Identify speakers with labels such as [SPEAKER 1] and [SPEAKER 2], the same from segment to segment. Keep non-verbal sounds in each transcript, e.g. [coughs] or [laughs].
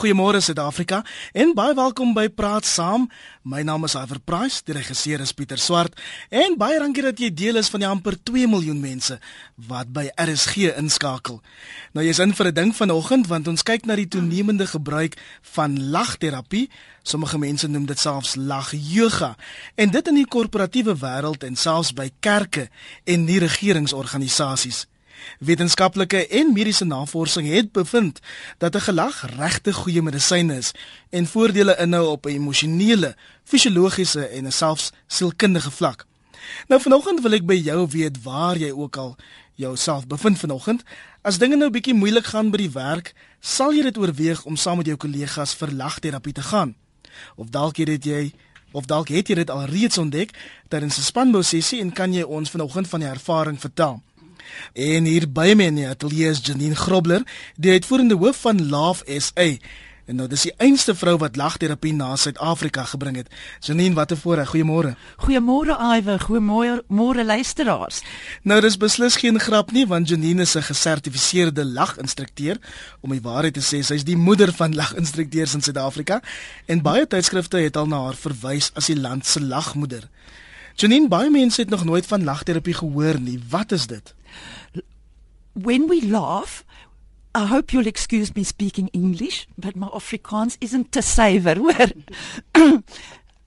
[SPEAKER 1] Goeiemôre Suid-Afrika en baie welkom by Praat Saam. My naam is Iver Price, die regisseur is Pieter Swart en baie dankie dat jy deel is van die amper 2 miljoen mense wat by RSG inskakel. Nou jy's in vir 'n ding vanoggend want ons kyk na die toenemende gebruik van lagterapie. Sommige mense noem dit selfs lag yoga en dit in die korporatiewe wêreld en selfs by kerke en nie regeringsorganisasies. Wetenskaplike en mediese navorsing het bevind dat 'n gelag regte goeie medisyne is en voordele inhou op 'n emosionele, fisiologiese en selfs sielkundige vlak. Nou vanoggend wil ek by jou weet waar jy ook al jouself bevind vanoggend. As dinge nou bietjie moeilik gaan by die werk, sal jy dit oorweeg om saam met jou kollegas vir lagterapie te gaan. Of dalk het jy of dalk het jy dit al reeds ontdek tydens 'n spanbou sessie en kan jy ons vanoggend van die ervaring vertel? En hier by my in die ateljee is Janine Grobler, die uitvoerende hoof van Laugh SA. En nou dis die einste vrou wat lagterapie na Suid-Afrika gebring het. Janine, wat 'n voorreg. Goeiemôre.
[SPEAKER 2] Goeiemôre Iwe, goeiemôre môre luisteraars.
[SPEAKER 1] Nou dis beslis geen grap nie, want Janine is 'n gesertifiseerde laginstrukteur. Om die waarheid te sê, sy is die moeder van laginstrukteurs in Suid-Afrika en baie tydskrifte het al na haar verwys as die land se lagmoeder. Janine, baie mense het nog nooit van lagterapie gehoor nie. Wat is dit?
[SPEAKER 2] When we laugh, I hope you'll excuse me speaking English, but my Afrikaans isn't te suiwer. [clears throat]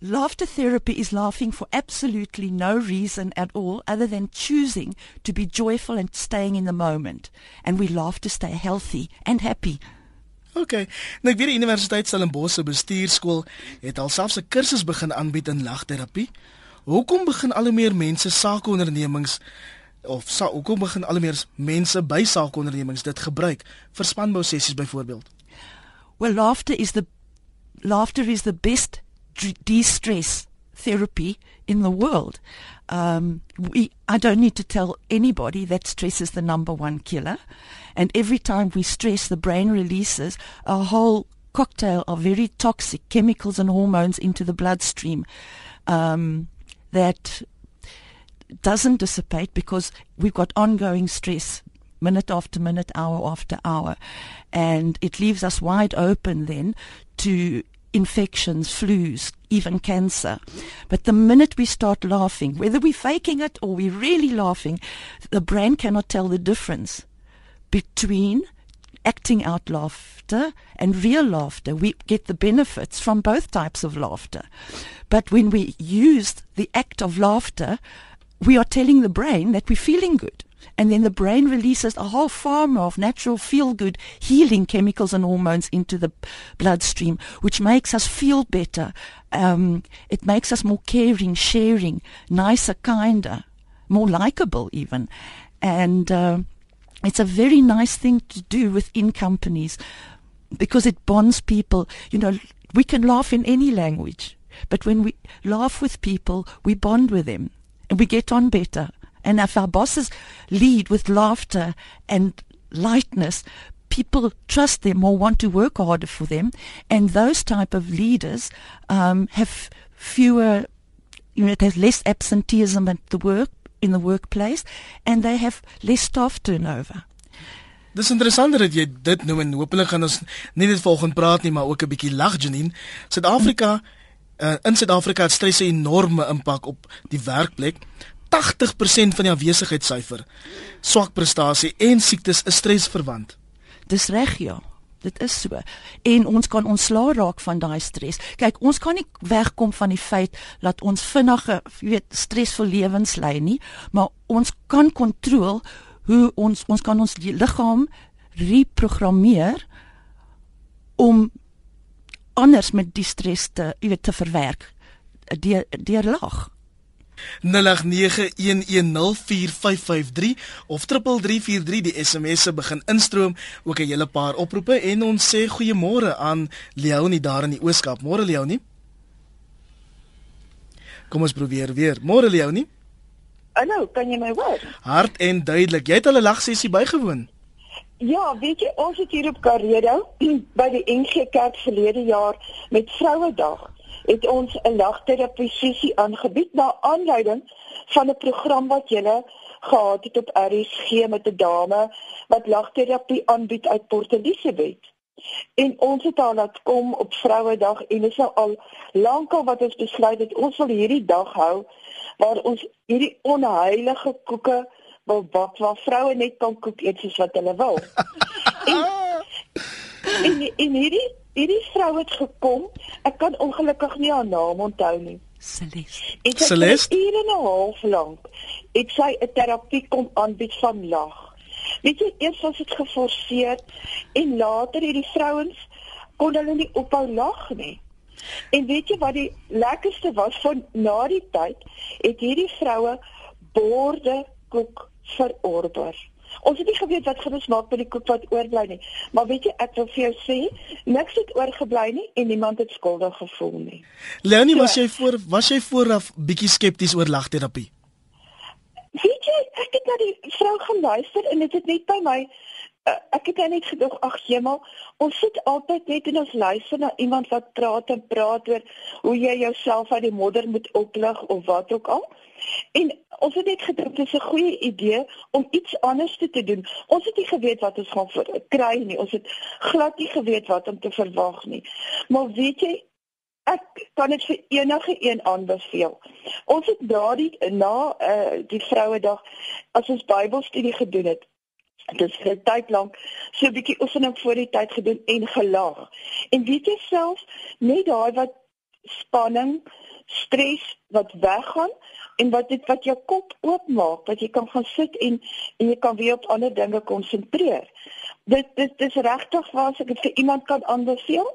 [SPEAKER 2] Laughter therapy is laughing for absolutely no reason at all other than choosing to be joyful and staying in the moment. And we laugh to stay healthy and happy.
[SPEAKER 1] Okay. Nou ek weet die Universiteit Stellenbosch se bestuurskool het alselfs 'n kursus begin aanbied in lagterapie. Hoekom begin al hoe meer mense sakeondernemings of sa hoekom begin al meer mense by saakondernemings dit gebruik vir spanbou sessies byvoorbeeld?
[SPEAKER 2] Well, laughter is the laughter is the best de-stress therapy in the world. Um, we, I don't need to tell anybody that stress is the number one killer. And every time we stress, the brain releases a whole cocktail of very toxic chemicals and hormones into the bloodstream um, that doesn't dissipate because we've got ongoing stress minute after minute, hour after hour. And it leaves us wide open then to infections, flus, even cancer. But the minute we start laughing, whether we're faking it or we're really laughing, the brain cannot tell the difference between acting out laughter and real laughter. We get the benefits from both types of laughter. But when we use the act of laughter, we are telling the brain that we're feeling good. And then the brain releases a whole farm of natural feel good healing chemicals and hormones into the bloodstream, which makes us feel better. Um, it makes us more caring, sharing, nicer, kinder, more likable, even. And uh, it's a very nice thing to do within companies because it bonds people. You know, we can laugh in any language, but when we laugh with people, we bond with them we get on better. And if our bosses lead with laughter and lightness, people trust them or want to work harder for them. And those type of leaders um, have fewer, you know, there's less absenteeism at the work in the workplace, and they have less staff turnover.
[SPEAKER 1] Dis interessant dat jy dit noem en hopelik gaan ons nie net volgende praat nie, maar ook 'n bietjie lag Janine. Suid-Afrika uh, in Suid-Afrika het stres 'n enorme impak op die werkplek. 80% van die afwesigheidsyfer, swak prestasie en siektes is stresverwant.
[SPEAKER 2] Dis reg ja. Dit is so. En ons kan ontslaa raak van daai stres. Kyk, ons kan nie wegkom van die feit dat ons vinnige, jy weet, stresvol lewens lei nie, maar ons kan kontroleer hoe ons ons kan ons liggaam reprogrammeer om anders met die stres te jy weet te verwerk deur deur lag
[SPEAKER 1] 0891104553 of 3343 die SMS'e begin instroom ook 'n hele paar oproepe en ons sê goeiemôre aan Leonie daar in die Ooskaap. Môre Leonie. Kom ons probeer weer. Môre Leonie.
[SPEAKER 3] Hallo, kan jy my hoor?
[SPEAKER 1] Hard en duidelik. Jy het al 'n lagsessie bygewoon.
[SPEAKER 3] Ja, weet jy, ons het hier op Karedo [clears throat] by die NG Kerk verlede jaar met Vrouedag het ons 'n lagterapie sessie aangebied na aanleiding van 'n program wat julle gehad het op RSG met 'n dame wat lagterapie aanbied uit Port Elizabeth. En ons het al laat kom op Vrouedag en is nou al lankal wat ons besluit het ons wil hierdie dag hou waar ons hierdie onheilige koeke wil bak waar vroue net kan kook eet soos wat hulle wil. [laughs] en, en en hierdie hierdie vrou het gekom. Ek kan ongelukkig nie haar naam onthou nie.
[SPEAKER 2] Celeste.
[SPEAKER 3] Ek het
[SPEAKER 1] Celeste?
[SPEAKER 3] hier en 'n half lank. Ek sê 'n terapie kom aanbied van lag. Weet jy, eers was dit geforseer en later het die vrouens kon hulle nie ophou lag nie. En weet jy wat die lekkerste was van na die tyd, het hierdie vroue borde koek verorder. Ons het nie geweet wat gaan ons maak met die koek wat oorbly nie. Maar weet jy, ek wil vir jou sê, niks het oorgebly nie en niemand het skuldig gevoel nie.
[SPEAKER 1] Leonie, was
[SPEAKER 3] So-
[SPEAKER 1] jy voor was jy vooraf bietjie skepties oor lagterapie?
[SPEAKER 3] Weet jy, ek het na die vrou gaan luister en dit het net by my uh, ek het net gedog, ag jemel, ons sit altyd net en ons luister na iemand wat praat en praat oor hoe jy jouself uit die modder moet oplig of wat ook al. En ons het net gedink dit is 'n goeie idee om iets anders te, te doen. Ons het nie geweet wat ons gaan kry nie. Ons het glad nie geweet wat om te verwag nie. Maar weet jy, ek kan dit vir enige een aanbeveel. Ons het daardie na uh, die Vrouedag as ons Bybelstudie gedoen het. Dit is vir 'n tyd lank so 'n bietjie oefening voor die tyd gedoen en gelag. En weet jy self, net daai wat spanning, stres wat weggaan en wat dit wat jou kop oopmaak, dat jy kan gaan sit en en jy kan weer op ander dinge konsentreer. Dit dit dis regtig waar as ek dit vir iemand kan aanbeveel.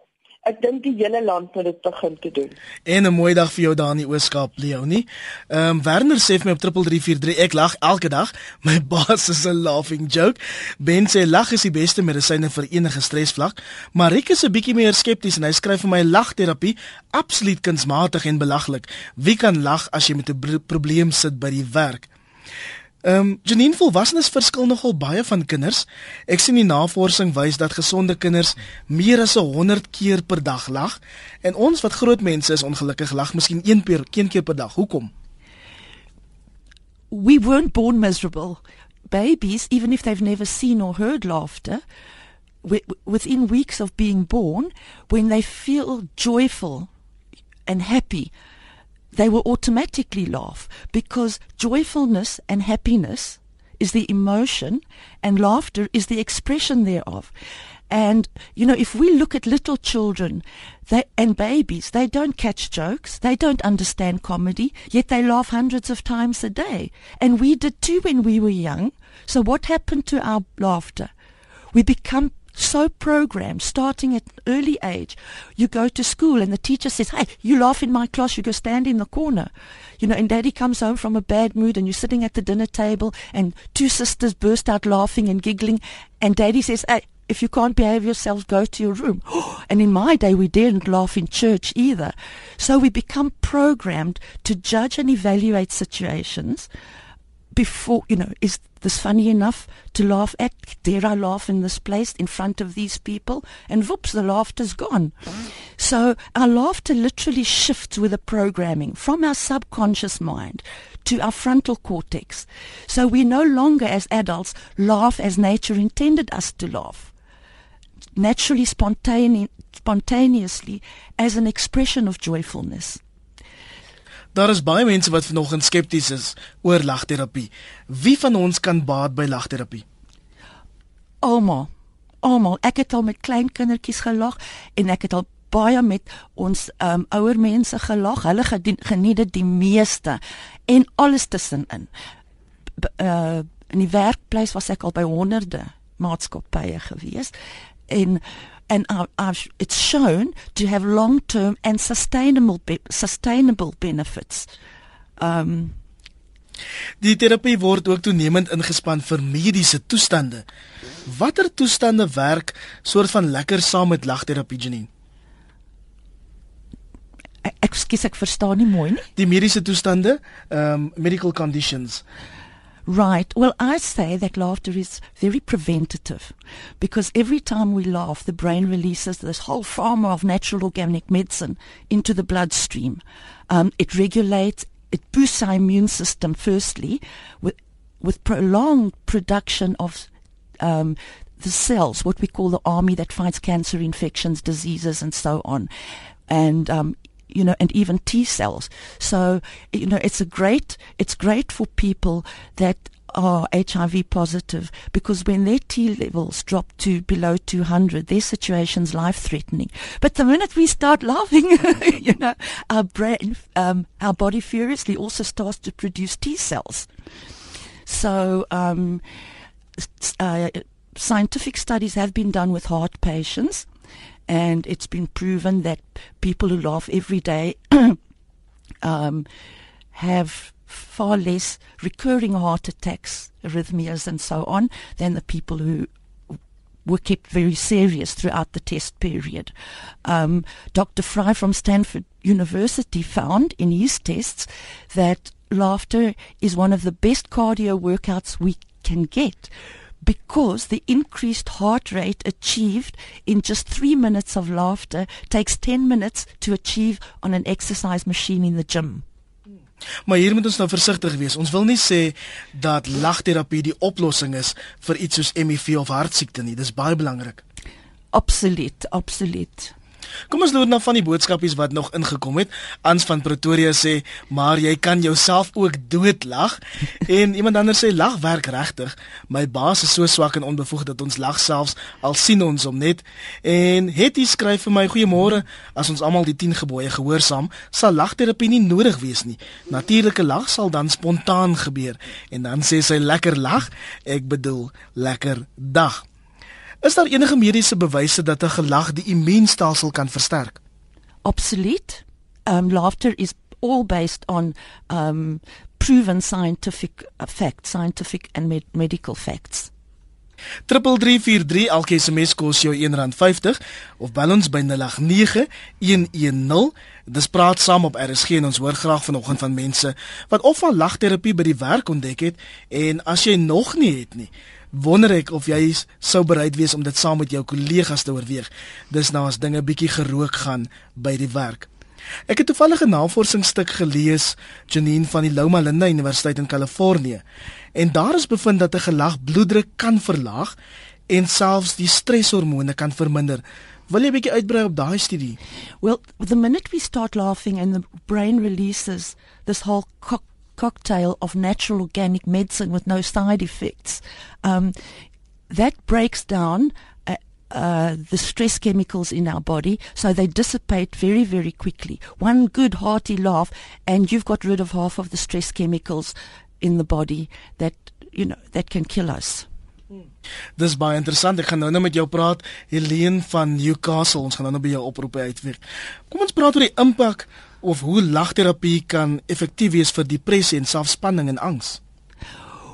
[SPEAKER 3] Ek dink die hele land moet dit begin te doen.
[SPEAKER 1] En 'n mooi dag vir jou daar in die Ooskaap, Leonie. Ehm um, Werner sê vir my op 3343 ek lag elke dag. [laughs] My baas is 'n laughing joke. Ben sê lag is die beste medisyne vir enige stresvlak. Marik is 'n bietjie meer skepties en hy skryf vir my lagterapie absoluut kunsmatig en belaglik. Wie kan lag as jy met 'n probleem sit by die werk? Ehm um, Janine volwassenes verskil nogal baie van kinders. Ek sien die navorsing wys dat gesonde kinders meer as 100 keer per dag lag en ons wat groot mense is ongelukkig lag miskien een keer een keer per dag. Hoekom?
[SPEAKER 2] we weren't born miserable. Babies, even if they've never seen or heard laughter, wi- within weeks of being born, when they feel joyful and happy, they will automatically laugh because joyfulness and happiness is the emotion and laughter is the expression thereof. And, you know, if we look at little children they, and babies, they don't catch jokes, they don't understand comedy, yet they laugh hundreds of times a day. And we did too when we were young. So what happened to our laughter? We become so programmed, starting at an early age. You go to school and the teacher says, Hey, you laugh in my class, you go stand in the corner. You know, and daddy comes home from a bad mood and you're sitting at the dinner table and two sisters burst out laughing and giggling and daddy says, Hey, if you can't behave yourself, go to your room. [gasps] And in my day, we didn't laugh in church either. So we become programmed to judge and evaluate situations before, you know, is this funny enough to laugh at? Dare I laugh in this place in front of these people? And whoops, the laughter's gone. So our laughter literally shifts with the programming from our subconscious mind to our frontal cortex. So we no longer, as adults, laugh as nature intended us to laugh. Naturally, spontane- spontaneously, as an expression of joyfulness.
[SPEAKER 1] Daar is baie mense wat vanoggend skepties is oor lagterapie. Wie van ons kan baat by lagterapie?
[SPEAKER 2] Almal. Almal. Ek het al met klein kindertjies gelag en ek het al baie met ons um, ouer mense gelag. Hulle geniet dit die meeste en alles tussenin. B- Uh in die werkplek was ek al by honderde maatskappye gewees en and uh, I've, it's shown to have long-term and sustainable be- sustainable benefits. Um
[SPEAKER 1] Die terapie word ook toenemend ingespan vir mediese toestande. Watter toestande werk soort van lekker saam met lagterapie Janine?
[SPEAKER 2] ek, ek skus ek verstaan nie mooi nie.
[SPEAKER 1] Die mediese toestande, um medical conditions.
[SPEAKER 2] Right. Well, I say that laughter is very preventative because every time we laugh, the brain releases this whole pharma of natural organic medicine into the bloodstream. Um, it regulates, it boosts our immune system, firstly, with, with prolonged production of um, the cells, what we call the army that fights cancer, infections, diseases, and so on. And um, you know, and even T cells. So, you know, it's a great, it's great for people that are HIV positive because when their T levels drop to below 200, their situation's life threatening. But the minute we start laughing, [laughs] you know, our brain, um, our body furiously also starts to produce T cells. So, um, uh, scientific studies have been done with heart patients and it's been proven that people who laugh every day [coughs] um, have far less recurring heart attacks, arrhythmias, and so on than the people who were kept very serious throughout the test period. Um, Dr. Fry from Stanford University found in his tests that laughter is one of the best cardio workouts we can get because the increased heart rate achieved in just three minutes of laughter takes 10 minutes to achieve on an exercise machine in the gym.
[SPEAKER 1] Maar hier moet ons nou versigtig wees. Ons wil nie sê dat lagterapie die oplossing is vir iets soos HIV of hartsiekte nie. Dis baie belangrik.
[SPEAKER 2] Absoluut, absoluut.
[SPEAKER 1] Kom ons loer na van die boodskapies wat nog ingekom het. Ans van Pretoria sê, "Maar jy kan jouself ook doodlag." [laughs] en iemand anders sê, "Lag werk regtig. My baas is so swak en onbevoegd dat ons lag selfs al sien ons hom net." En Hetty skryf vir my, "Goeiemôre. As ons almal die 10 gebooie gehoorsaam, sal lagterapie nie nodig wees nie. Natuurlike lag sal dan spontaan gebeur." En dan sê sy, "Lekker lag. Ek bedoel, lekker dag." Is daar enige mediese bewyse dat 'n gelag die immuunstelsel kan versterk?
[SPEAKER 2] Absoluut. Um laughter is all based on um proven scientific facts, scientific and med medical facts.
[SPEAKER 1] 3343 elke SMS kos jou R1.50 of bel ons by 089110 dis praat saam op RSG en ons hoor graag vanoggend van mense wat of van lagterapie by die werk ontdek het en as jy nog nie het nie wonder ek of jy sou bereid wees om dit saam met jou kollegas te oorweeg. Dis nou as dinge bietjie gerook gaan by die werk. Ek het toevallig 'n navorsingsstuk gelees, Janine van die Loma Linda Universiteit in Kalifornië, en daar is bevind dat 'n gelag bloeddruk kan verlaag en selfs die streshormone kan verminder. Wil jy 'n bietjie uitbrei op daai studie?
[SPEAKER 2] Well, the minute we start laughing and the brain releases this whole cocktail of natural organic medicine with no side effects. Um, that breaks down uh, uh, the stress chemicals in our body, so they dissipate very, very quickly. One good hearty laugh, and you've got rid of half of the stress chemicals in the body that you know that can kill us.
[SPEAKER 1] Dis baie interessant. Ek gaan nou net met jou praat, Helene van Newcastle. Ons gaan nou net by jou oproepe uitweeg. Kom ons praat oor die impak of hoe lagterapie kan effektief wees vir depressie en selfspanning en angs?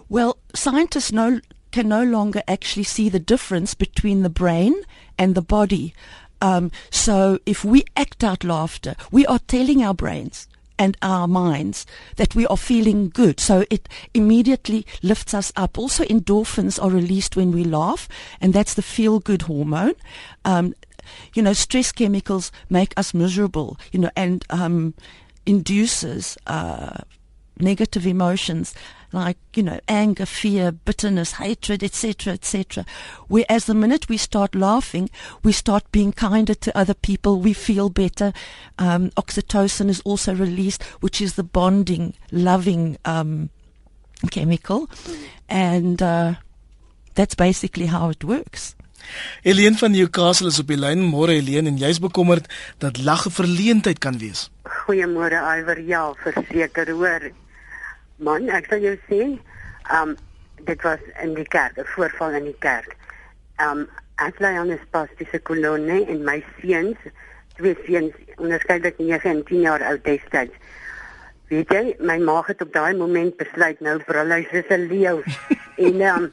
[SPEAKER 2] Well, scientists no, can no longer actually see the difference between the brain and the body. Um, so if we act out laughter, we are telling our brains and our minds that we are feeling good. So it immediately lifts us up. Also, endorphins are released when we laugh, and that's the feel good hormone. Um, you know, stress chemicals make us miserable, you know, and um, induces uh, negative emotions like you know anger, fear, bitterness, hatred, etc., etc. Whereas the minute we start laughing, we start being kinder to other people. We feel better. Um, oxytocin is also released, which is the bonding, loving um, chemical, and uh, that's basically how it works.
[SPEAKER 1] Helene van Newcastle is op die lyn. Môre Helene en jy's bekommerd dat lag 'n verleentheid kan wees.
[SPEAKER 4] Goeiemôre Iwer. Ja, verseker hoor. Man, ek sal jou sê, um dit was in die kerk, 'n voorval in die kerk. Um ek lê aan 'n spastiese kolonie en my seuns, twee seuns, onderskeidelik 9 en 10 jaar oud destyds. Weet jy, my ma het op daai oomblik besluit nou brul hy soos 'n leeu [laughs] en um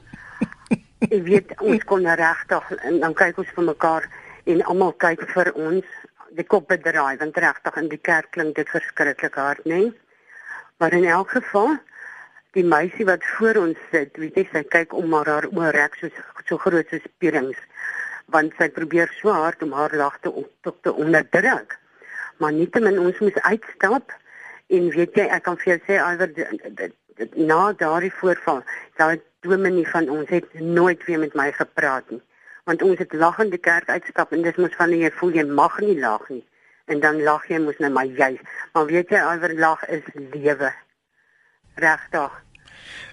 [SPEAKER 4] ek weet ons kon regtig en dan kyk ons vir mekaar en almal kyk vir ons die kop bedraai want regtig in die kerk klink dit verskriklik hard nê maar in elk geval die meisie wat voor ons sit weet jy sy kyk om maar haar oë rek so so groot so spierings want sy probeer so hard om haar lagte op te onderdruk. Maar nietemin ons moet uitstap en weet jy ek kan vir jou sê alwer na daardie voorval daai dominee van ons het nooit weer met my gepraat nie. Want ons het lag in die kerk uitstap en dis mos van jy voel jy mag nie lag nie. En dan lag jy mos net maar jy. Maar weet jy alwer lag is lewe. Regtig.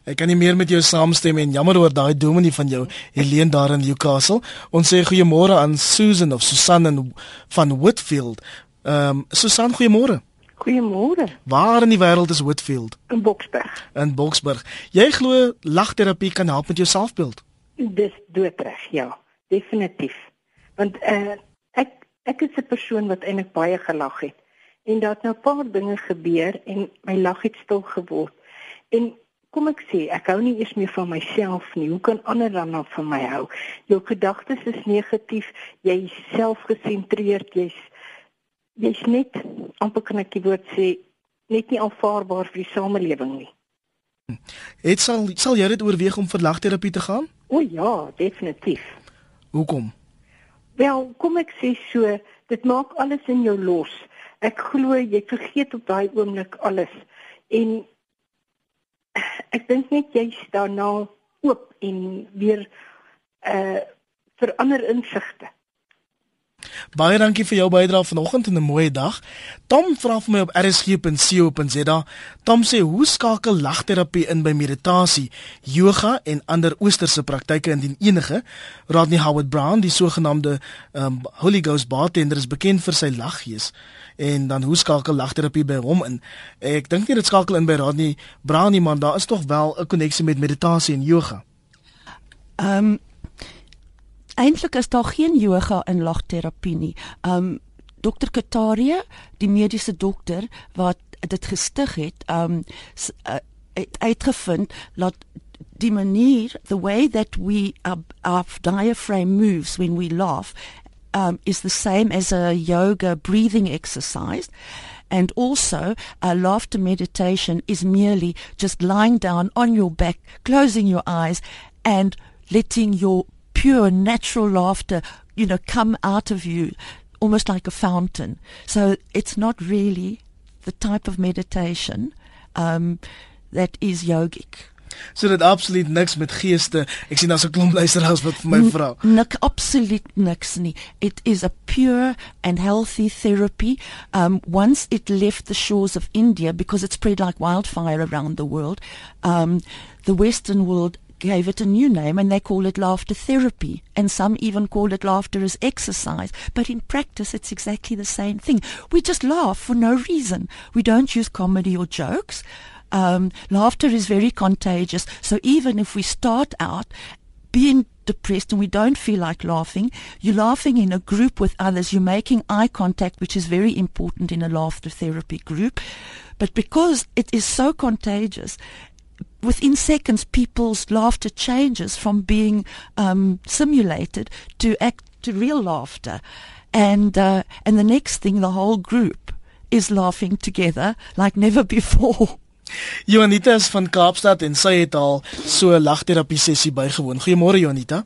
[SPEAKER 1] Ek kan nie meer met jou saamstem en jammer oor daai dominee van jou Helene daar in Newcastle. Ons sê goeiemôre aan Susan of Susan van Whitfield. Ehm um, Susan, goeiemôre.
[SPEAKER 5] Goeiemôre.
[SPEAKER 1] Waar in die wêreld is Whitfield?
[SPEAKER 5] In Boksburg.
[SPEAKER 1] In Boksburg. Jy glo lagterapie kan help met jou selfbeeld?
[SPEAKER 5] Dis doodreg, ja, definitief. Want uh, ek ek is 'n persoon wat eintlik baie gelag het. En daar het nou 'n paar dinge gebeur en my lag het stil geword. En kom ek sê, ek hou nie eens meer van myself nie. Hoe kan ander dan nou van my hou? Jou gedagtes is negatief, jy's selfgesentreerd, jy's jy's net amper kan ek die woord sê net nie aanvaarbaar vir die samelewing nie.
[SPEAKER 1] Het sal sal jy dit oorweeg om vir lagterapie te gaan?
[SPEAKER 5] O ja, definitief.
[SPEAKER 1] Hoekom?
[SPEAKER 5] Wel, kom ek sê so, dit maak alles in jou los. Ek glo jy vergeet op daai oomblik alles en ek dink net jy staan nou oop en weer uh verander insigte.
[SPEAKER 1] Baie dankie vir jou bydrae vanoggend en 'n mooi dag. Tom vra vir my op rsg.co.za. Tom sê hoe skakel lagterapie in by meditasie, yoga en ander oosterse praktyke indien enige. Rodney Howard Brown, die sogenaamde um, Holy Ghost bartender is bekend vir sy laggees. En dan hoe skakel lagterapie by hom in? Ek dink nie dit skakel in by Rodney Brown nie, maar daar is tog wel 'n koneksie met meditasie en yoga.
[SPEAKER 2] Ehm um, eintlik is daar geen yoga in lagterapie nie. Um Dr Kataria, die mediese dokter wat dit gestig het, um uh, het uitgevind dat die manier the way that we uh, our diaphragm moves when we laugh um is the same as a yoga breathing exercise and also a laughter meditation is merely just lying down on your back closing your eyes and letting your pure natural laughter, you know, come out of you almost like a fountain. So it's not really the type of meditation um, that is yogic.
[SPEAKER 1] So dit absoluut niks met geeste. Ek sien daar's 'n klomp [laughs] luisteraars wat vir my vra.
[SPEAKER 2] Nik absoluut niks nie. It is a pure and healthy therapy. Um once it left the shores of India because it spread like wildfire around the world, um the western world gave it a new name and they call it laughter therapy. And some even call it laughter as exercise. But in practice, it's exactly the same thing. We just laugh for no reason. We don't use comedy or jokes. Um, laughter is very contagious. So even if we start out being depressed and we don't feel like laughing, you're laughing in a group with others. You're making eye contact, which is very important in a laughter therapy group. But because it is so contagious, within seconds, people's laughter changes from being um, simulated to act to real laughter, and uh, and the next thing, the whole group is laughing together like never before. [laughs]
[SPEAKER 1] Jonita is van Kaapstad en sy het al so 'n lagterapie sessie bygewoon. Goeiemôre Jonita.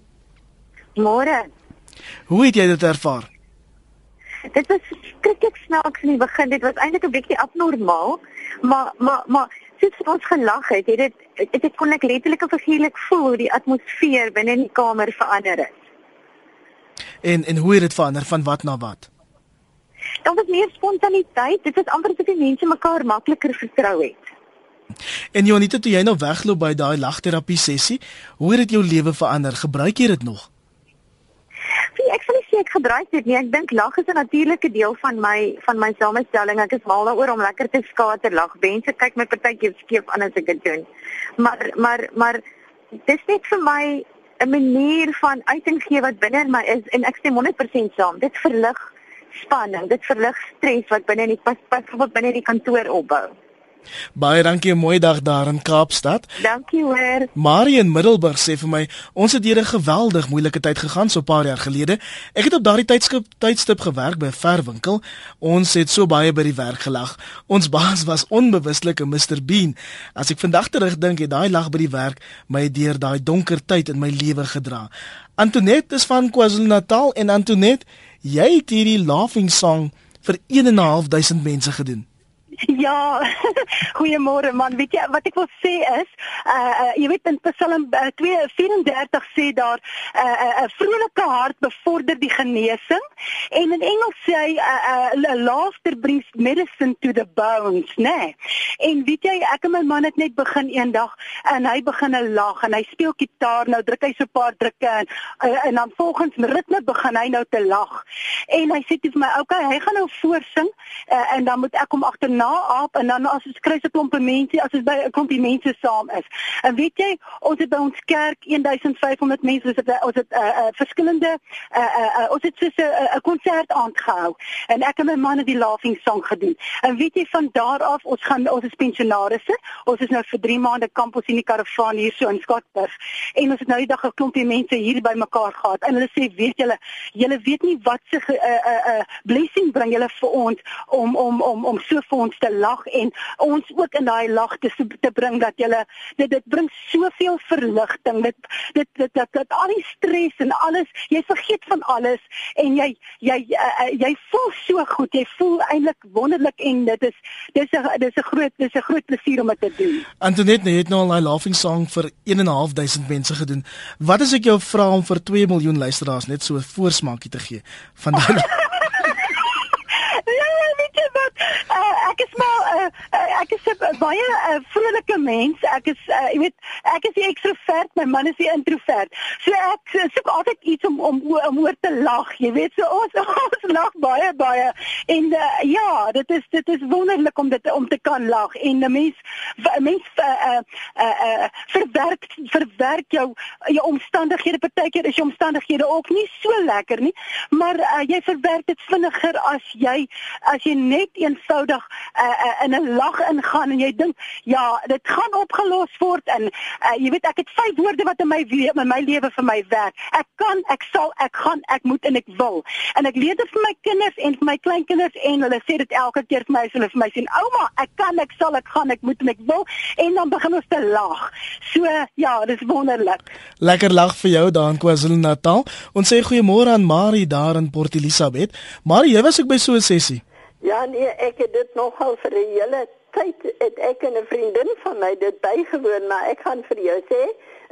[SPEAKER 6] Môre.
[SPEAKER 1] Hoe het jy dit ervaar?
[SPEAKER 6] Dit was skrikkelik snaaks in die begin. Dit was eintlik 'n bietjie abnormaal, maar maar maar soos ons gelag het, het dit ek kon ek letterlik en figuurlik voel hoe die atmosfeer binne in die kamer verander het.
[SPEAKER 1] En en hoe het dit verander van wat na wat?
[SPEAKER 6] Daar was meer spontaniteit. Dit was amper asof die mense mekaar makliker vertrou het.
[SPEAKER 1] En Jonita, toe jy nou wegloop by daai lagterapie sessie, hoe het dit jou lewe verander? Gebruik jy dit nog?
[SPEAKER 6] Wie ek sê ek gebruik dit nie. Ek dink lag is 'n natuurlike deel van my van my samestelling. Ek is mal daaroor om lekker te skater lag. Mense kyk my partykeer skeef aan as ek dit doen. Maar maar maar dis net vir my 'n manier van uiting gee wat binne in my is en ek stem 100% saam. Dit verlig spanning, dit verlig stres wat binne in die pas pas wat binne die kantoor opbou.
[SPEAKER 1] Baie dankie, mooi dag daar in Kaapstad.
[SPEAKER 6] Dankie hoor.
[SPEAKER 1] Marie in Middelburg sê vir my, ons het deur 'n geweldig moeilike tyd gegaan so 'n paar jaar gelede. Ek het op daardie tydskip tydstip gewerk by 'n verwinkel. Ons het so baie by die werk gelag. Ons [laughs] baas was onbewuslik 'n Mr Bean. As ek vandag terugdink, het daai lag by die werk my deur daai donker tyd in my lewe gedra. Antoinette is van KwaZulu-Natal en Antoinette, jy het hierdie laughing song vir 1.500 mense gedoen.
[SPEAKER 7] Ja, [laughs] goeiemôre man. Weet jy wat ek wil sê is, uh, uh jy weet in Psalm uh, 2:34 sê daar 'n uh, 'n uh, vrolike hart bevorder die genesing en in Engels sê hy 'n uh, uh, laughter brings medicine to the bones, né? Nee. En weet jy, ek en my man het net begin eendag en hy begin 'n lag en hy speel gitaar, nou druk hy so 'n paar drukke en uh, en dan volgens ritme begin hy nou te lag. En hy sê vir my, "Oké, okay, hy gaan nou voorsing uh, en dan moet ek hom agterna aap en dan as ons kry se klompe mense as ons by 'n klompie mense saam is. En weet jy, ons het by ons kerk 1500 mense, ons het ons het 'n uh, uh, verskillende uh, uh, uh, ons het so 'n uh, konsert aangehou en ek en my man het die laughing song gedoen. En weet jy van daar af ons gaan ons is pensionarisse. Ons is nou vir 3 maande kampus in die karavaan hier so in Skatburg. En ons het nou die dag 'n klompie mense hier by mekaar gehad en hulle sê weet julle, julle weet nie wat se 'n uh, uh, uh, blessing bring julle vir ons om om om om so vir ons te lag en ons ook in daai lag te te bring dat jy dit dit bring soveel verligting dit dit dit dat, dat al die stres en alles jy vergeet van alles en jy jy uh, jy voel so goed jy voel eintlik wonderlik en dit is dis 'n dis 'n groot dis 'n groot plesier om dit te doen.
[SPEAKER 1] Antoinette het nou al daai laughing song vir 1 en 'n half duisend mense gedoen. Wat as ek jou vra om vir 2 miljoen luisteraars net so 'n voorsmaakie te gee van daai [laughs] [laughs]
[SPEAKER 7] ek is maar uh, ek is 'n baie uh, vrolike mens. Ek is uh, jy weet, ek is die ekstrovert, my man is die introvert. So ek soek altyd iets om om om oor te lag. Jy weet, so ons [laughs] ons lag baie baie. En uh, ja, dit is dit is wonderlik om dit om te kan lag. En 'n mens 'n mens uh, uh, uh, uh, verwerk verwerk jou jou omstandighede. Partykeer is jou omstandighede ook nie so lekker nie, maar uh, jy verwerk dit vinniger as jy as jy net eenvoudig uh, in 'n lag ingaan en jy dink ja, dit gaan opgelos word en uh, jy weet ek het vyf woorde wat in my in my lewe vir my werk. Ek kan, ek sal, ek gaan, ek moet en ek wil. En ek leer dit vir my kinders en vir my kleinkinders en hulle sê dit elke keer vir my as hulle vir my sê, "Ouma, ek kan, ek sal, ek gaan, ek moet en ek wil." En dan begin ons te lag. So ja, dis wonderlik.
[SPEAKER 1] Lekker lag vir jou daar in KwaZulu-Natal. Ons sê goeiemôre aan Marie daar in Port Elizabeth. Marie, jy was ek by so 'n sessie.
[SPEAKER 8] Ja nee, ek het dit nogal vir 'n hele tyd het ek en 'n vriendin van my dit bygewoon, maar ek gaan vir jou sê,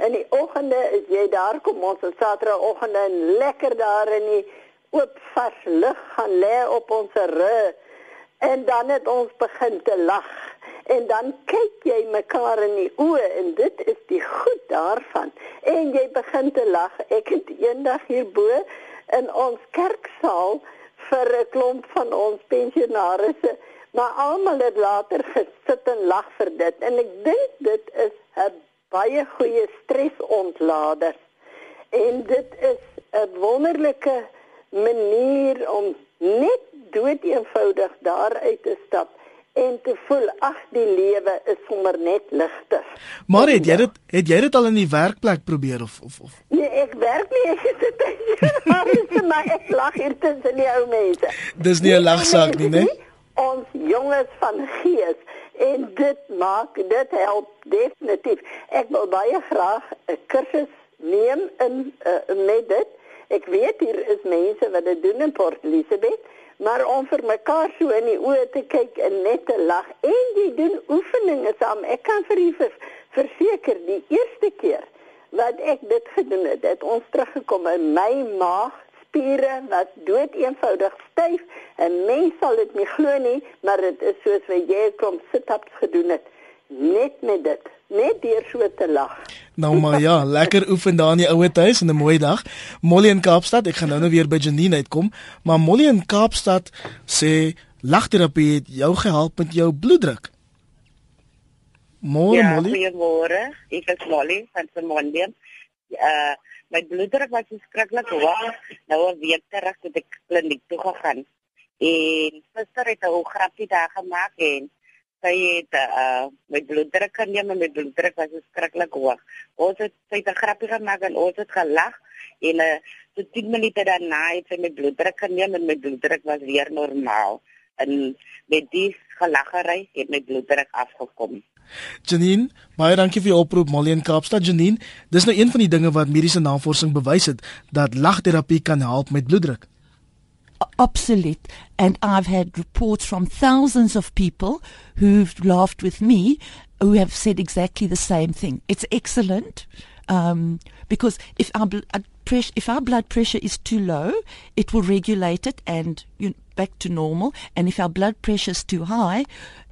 [SPEAKER 8] in die oggende is jy daar kom ons op Saterdagoggende en lekker daar in die oop vars lug gaan lê op ons rug. En dan het ons begin te lag en dan kyk jy mekaar in die oë en dit is die goed daarvan. En jy begin te lag. Ek het eendag hierbo in ons kerksaal vir 'n klomp van ons pensionaarsse, maar almal het later gesit en lag vir dit en ek dink dit is 'n baie goeie stresontlaader. En dit is 'n wonderlike manier om net dood eenvoudig daaruit te stap en te voel ag die lewe is sommer net ligter.
[SPEAKER 1] Maar het jy dit het jy dit al in die werkplek probeer of of of
[SPEAKER 8] Nee, ek werk nie [laughs] ek sit hier. maar ek lag hier tussen die ou mense.
[SPEAKER 1] Dis nie 'n lagsaak nie, né?
[SPEAKER 8] Ons jonges van gees en dit maak dit help definitief. Ek wil baie graag 'n kursus neem in uh, met dit. Ek weet hier is mense wat dit doen in Port Elizabeth maar om vir mekaar so in die oë te kyk en net te lag en jy doen oefeninge saam. Ek kan vir u verseker die eerste keer wat ek dit gedoen het, het ons teruggekom in my maag spiere wat dood eenvoudig styf en mens sal dit nie glo nie, maar dit is soos wat jy kom sit-ups gedoen het net met dit net deur so te lag.
[SPEAKER 1] Nou maar ja, lekker oefen daar in die ouer huis en 'n mooi dag. Molly in Kaapstad, ek gaan nou nou weer by Janine uitkom, maar Molly in Kaapstad sê lagterapie het jou gehelp met jou bloeddruk. Môre
[SPEAKER 9] ja,
[SPEAKER 1] Molly.
[SPEAKER 9] Goeiemôre. Ek is Molly van Simondium. Uh my bloeddruk was verskriklik hoog. Nou 'n week terug het ek kliniek toe gegaan. En gister het 'n grappie daar gemaak en sy het uh my bloeddruk geneem en my bloeddruk was verskriklik hoog. Ons het sy 'n grappie gemaak en ons het gelag en uh so 10 minute daarna het sy my bloeddruk geneem en my bloeddruk was weer normaal. En met die gelaggery het my bloeddruk afgekom.
[SPEAKER 1] Janine, baie dankie vir jou oproep in Kaapstad. Janine, dis nou een van die dinge wat mediese navorsing bewys het dat lagterapie kan help met bloeddruk.
[SPEAKER 2] Obsolete. And I've had reports from thousands of people who've laughed with me who have said exactly the same thing. It's excellent. Um, because if our blood pressure, if our blood pressure is too low, it will regulate it and you know, back to normal. And if our blood pressure is too high,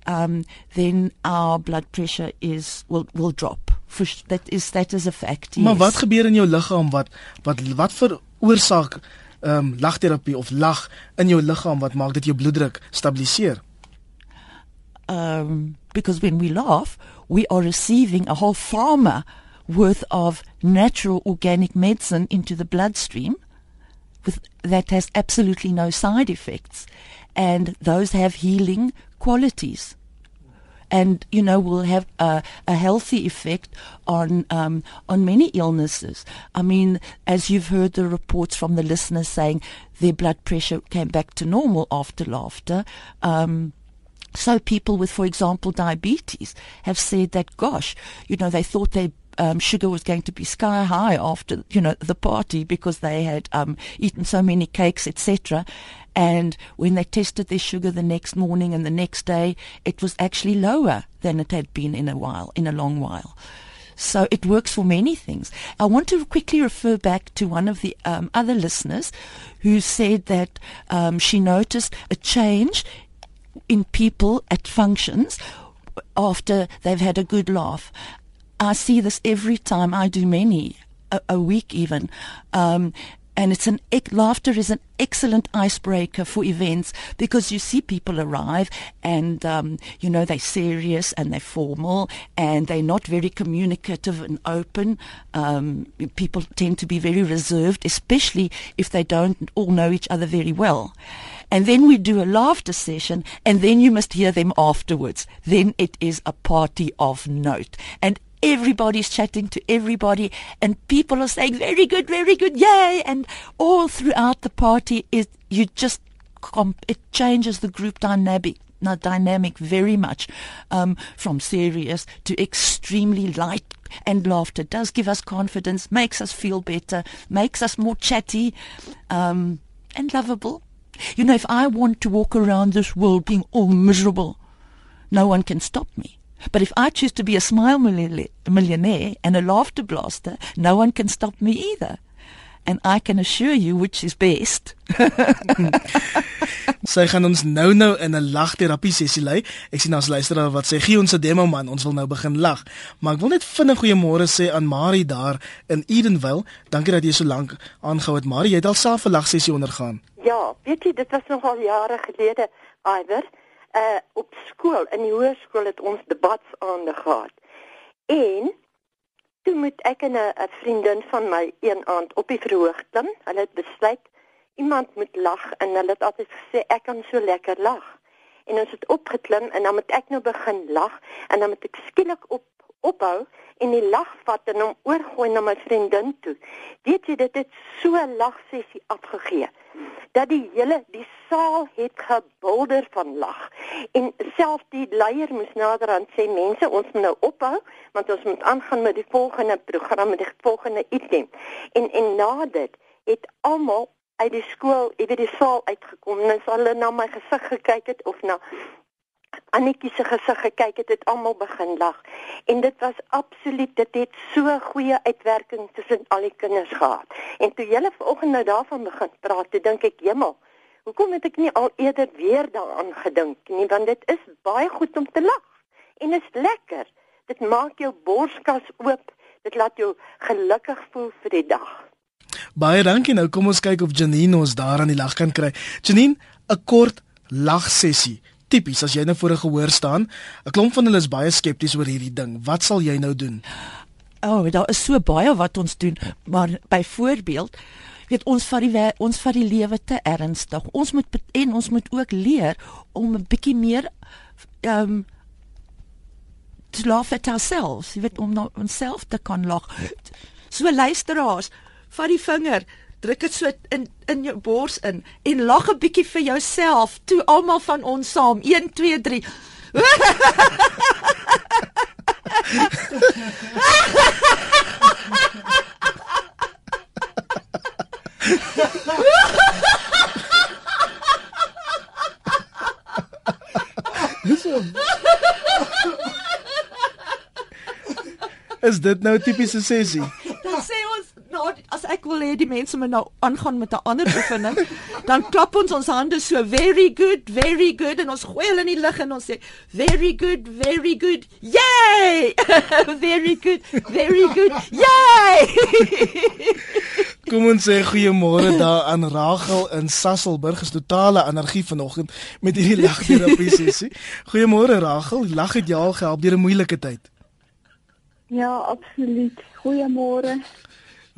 [SPEAKER 2] um, then our blood pressure is will will drop. For, that is that is a fact. Yes.
[SPEAKER 1] Maar wat gebeur in jou liggaam wat wat wat veroorsaak ehm um, lagterapie of lag in jou liggaam wat maak dat jou bloeddruk stabiliseer?
[SPEAKER 2] Um because when we laugh, we are receiving a whole pharma worth of natural organic medicine into the bloodstream with that has absolutely no side effects and those have healing qualities and you know will have a, a healthy effect on um, on many illnesses. I mean, as you've heard the reports from the listeners saying their blood pressure came back to normal after laughter. Um, so people with, for example, diabetes have said that, gosh, you know, they thought their um, sugar was going to be sky high after, you know, the party because they had um, eaten so many cakes, etc. And when they tested their sugar the next morning and the next day, it was actually lower than it had been in a while, in a long while. So it works for many things. I want to quickly refer back to one of the um, other listeners who said that um, she noticed a change in people at functions after they've had a good laugh. I see this every time I do many, a, a week even. Um, and it's an laughter is an excellent icebreaker for events because you see people arrive and um, you know they're serious and they're formal and they're not very communicative and open. Um, people tend to be very reserved, especially if they don't all know each other very well. And then we do a laughter session, and then you must hear them afterwards. Then it is a party of note. And everybody's chatting to everybody and people are saying very good very good yay! And all throughout the party is you just comp- it changes the group dynamic dynamic very much um, from serious to extremely light and laughter does give us confidence makes us feel better makes us more chatty um, and lovable. You know if i want to walk around this world being all miserable no one can stop me But if I choose to be a smile millionaire and a laughter blaster, no one can stop me either. And I can assure you which is best. [laughs]
[SPEAKER 1] sy gaan ons nou nou in 'n lagterapie sessie lei. Ek sien ons luisteraar wat sê gee ons 'n demo man, ons wil nou begin lag. Maar ek wil net vinnig goeiemôre sê aan Marie daar in Edenville. Dankie dat jy so lank aangehou het. Marie, jy het alself 'n lagsessie ondergaan.
[SPEAKER 5] Ja, weet jy, dit was nog al jare gelede, Iwer uh op skool in die hoërskool het ons debats aande gehad. En toe moet ek en 'n vriendin van my een aand op die verhoog klim. Hulle het besluit iemand moet lag en hulle het altyd gesê ek kan so lekker lag. En ons het opgeklim en dan moet ek nou begin lag en dan moet ek skielik op ophou en die lag vat en hom oorgooi na my vriendin toe. Weet jy dit het so 'n lagsessie afgegee dat die hele die saal het gebulder van lag en self die leier moes naderhand sê mense ons moet nou ophou want ons moet aangaan met die volgende program met die volgende item en en na dit het almal uit die skool uit die saal uitgekom en hulle na my gesig gekyk het of na Annetjie se gesig gekyk het, het almal begin lag. En dit was absoluut dit het so goeie uitwerking tussen al die kinders gehad. En toe julle vanoggend nou daarvan begin praat, toe dink ek, "Hemel, hoekom het ek nie al eerder weer daaraan gedink nie? Want dit is baie goed om te lag. En dit is lekker. Dit maak jou borskas oop. Dit laat jou gelukkig voel vir die dag."
[SPEAKER 1] Baie dankie. Nou kom ons kyk of Janine ons daar aan die lag kan kry. Janine, 'n kort lagsessie tipies as jy nou voor 'n gehoor staan. 'n Klomp van hulle is baie skepties oor hierdie ding. Wat sal jy nou doen?
[SPEAKER 2] O, oh, daar is so baie wat ons doen, maar byvoorbeeld weet ons vat die ons vat die lewe te ernstig. Ons moet en ons moet ook leer om 'n bietjie meer ehm um, te laugh at ourselves. Jy weet om nou onsself te kan lag. So luisteraars, vat die vinger druk dit so in in jou bors in en lag 'n bietjie vir jouself. Toe almal van ons saam 1 2 3 Dis
[SPEAKER 1] Is dit nou tipiese sessie?
[SPEAKER 2] Nou as ek wil hê die mense moet nou aangaan met 'n ander oefening, dan klap ons ons hande so very good, very good en ons gooi hulle in die lug en ons sê very good, very good. Yay! [laughs] very good, very good. Yay! [laughs]
[SPEAKER 1] Kom ons sê goeiemôre daar aan Rachel in Sasselburg. Is totale energie vanoggend met hierdie lagterapie sessie. Goeiemôre Rachel, lag het jou al gehelp deur 'n moeilike tyd.
[SPEAKER 10] Ja, absoluut. Goeiemôre.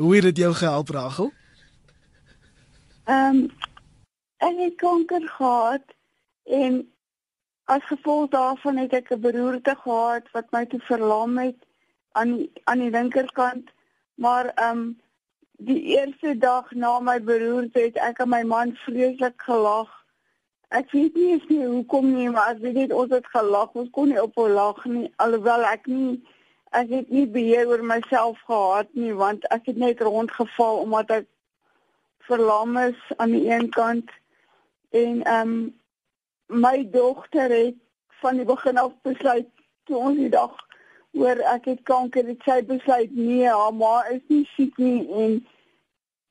[SPEAKER 1] Hoe het dit jou gehelp, Rachel?
[SPEAKER 10] Ehm um, ek het kanker gehad en as gevolg daarvan het ek 'n beroerte gehad wat my toe verlam het aan aan die linkerkant. Maar ehm um, die eerste dag na my beroerte het ek en my man vreeslik gelag. Ek weet nie nie hoekom nie, maar as jy net ons het gelag, ons kon nie op hom lag nie alhoewel ek nie ek het nie beheer oor myself gehad nie want ek het net rondgeval omdat ek verlam is aan die een kant. En ehm um, my dogter het van die begin af besluit toe ons die dag hoor ek het kanker het sy besluit nee haar ma is nie siek nie en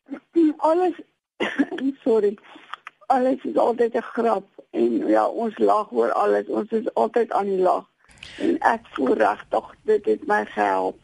[SPEAKER 10] [clears throat] alles [clears throat] sorry alles is altyd 'n grap en ja ons lag oor alles ons is altyd aan die lag en ek voel regtig dit het my gehelp.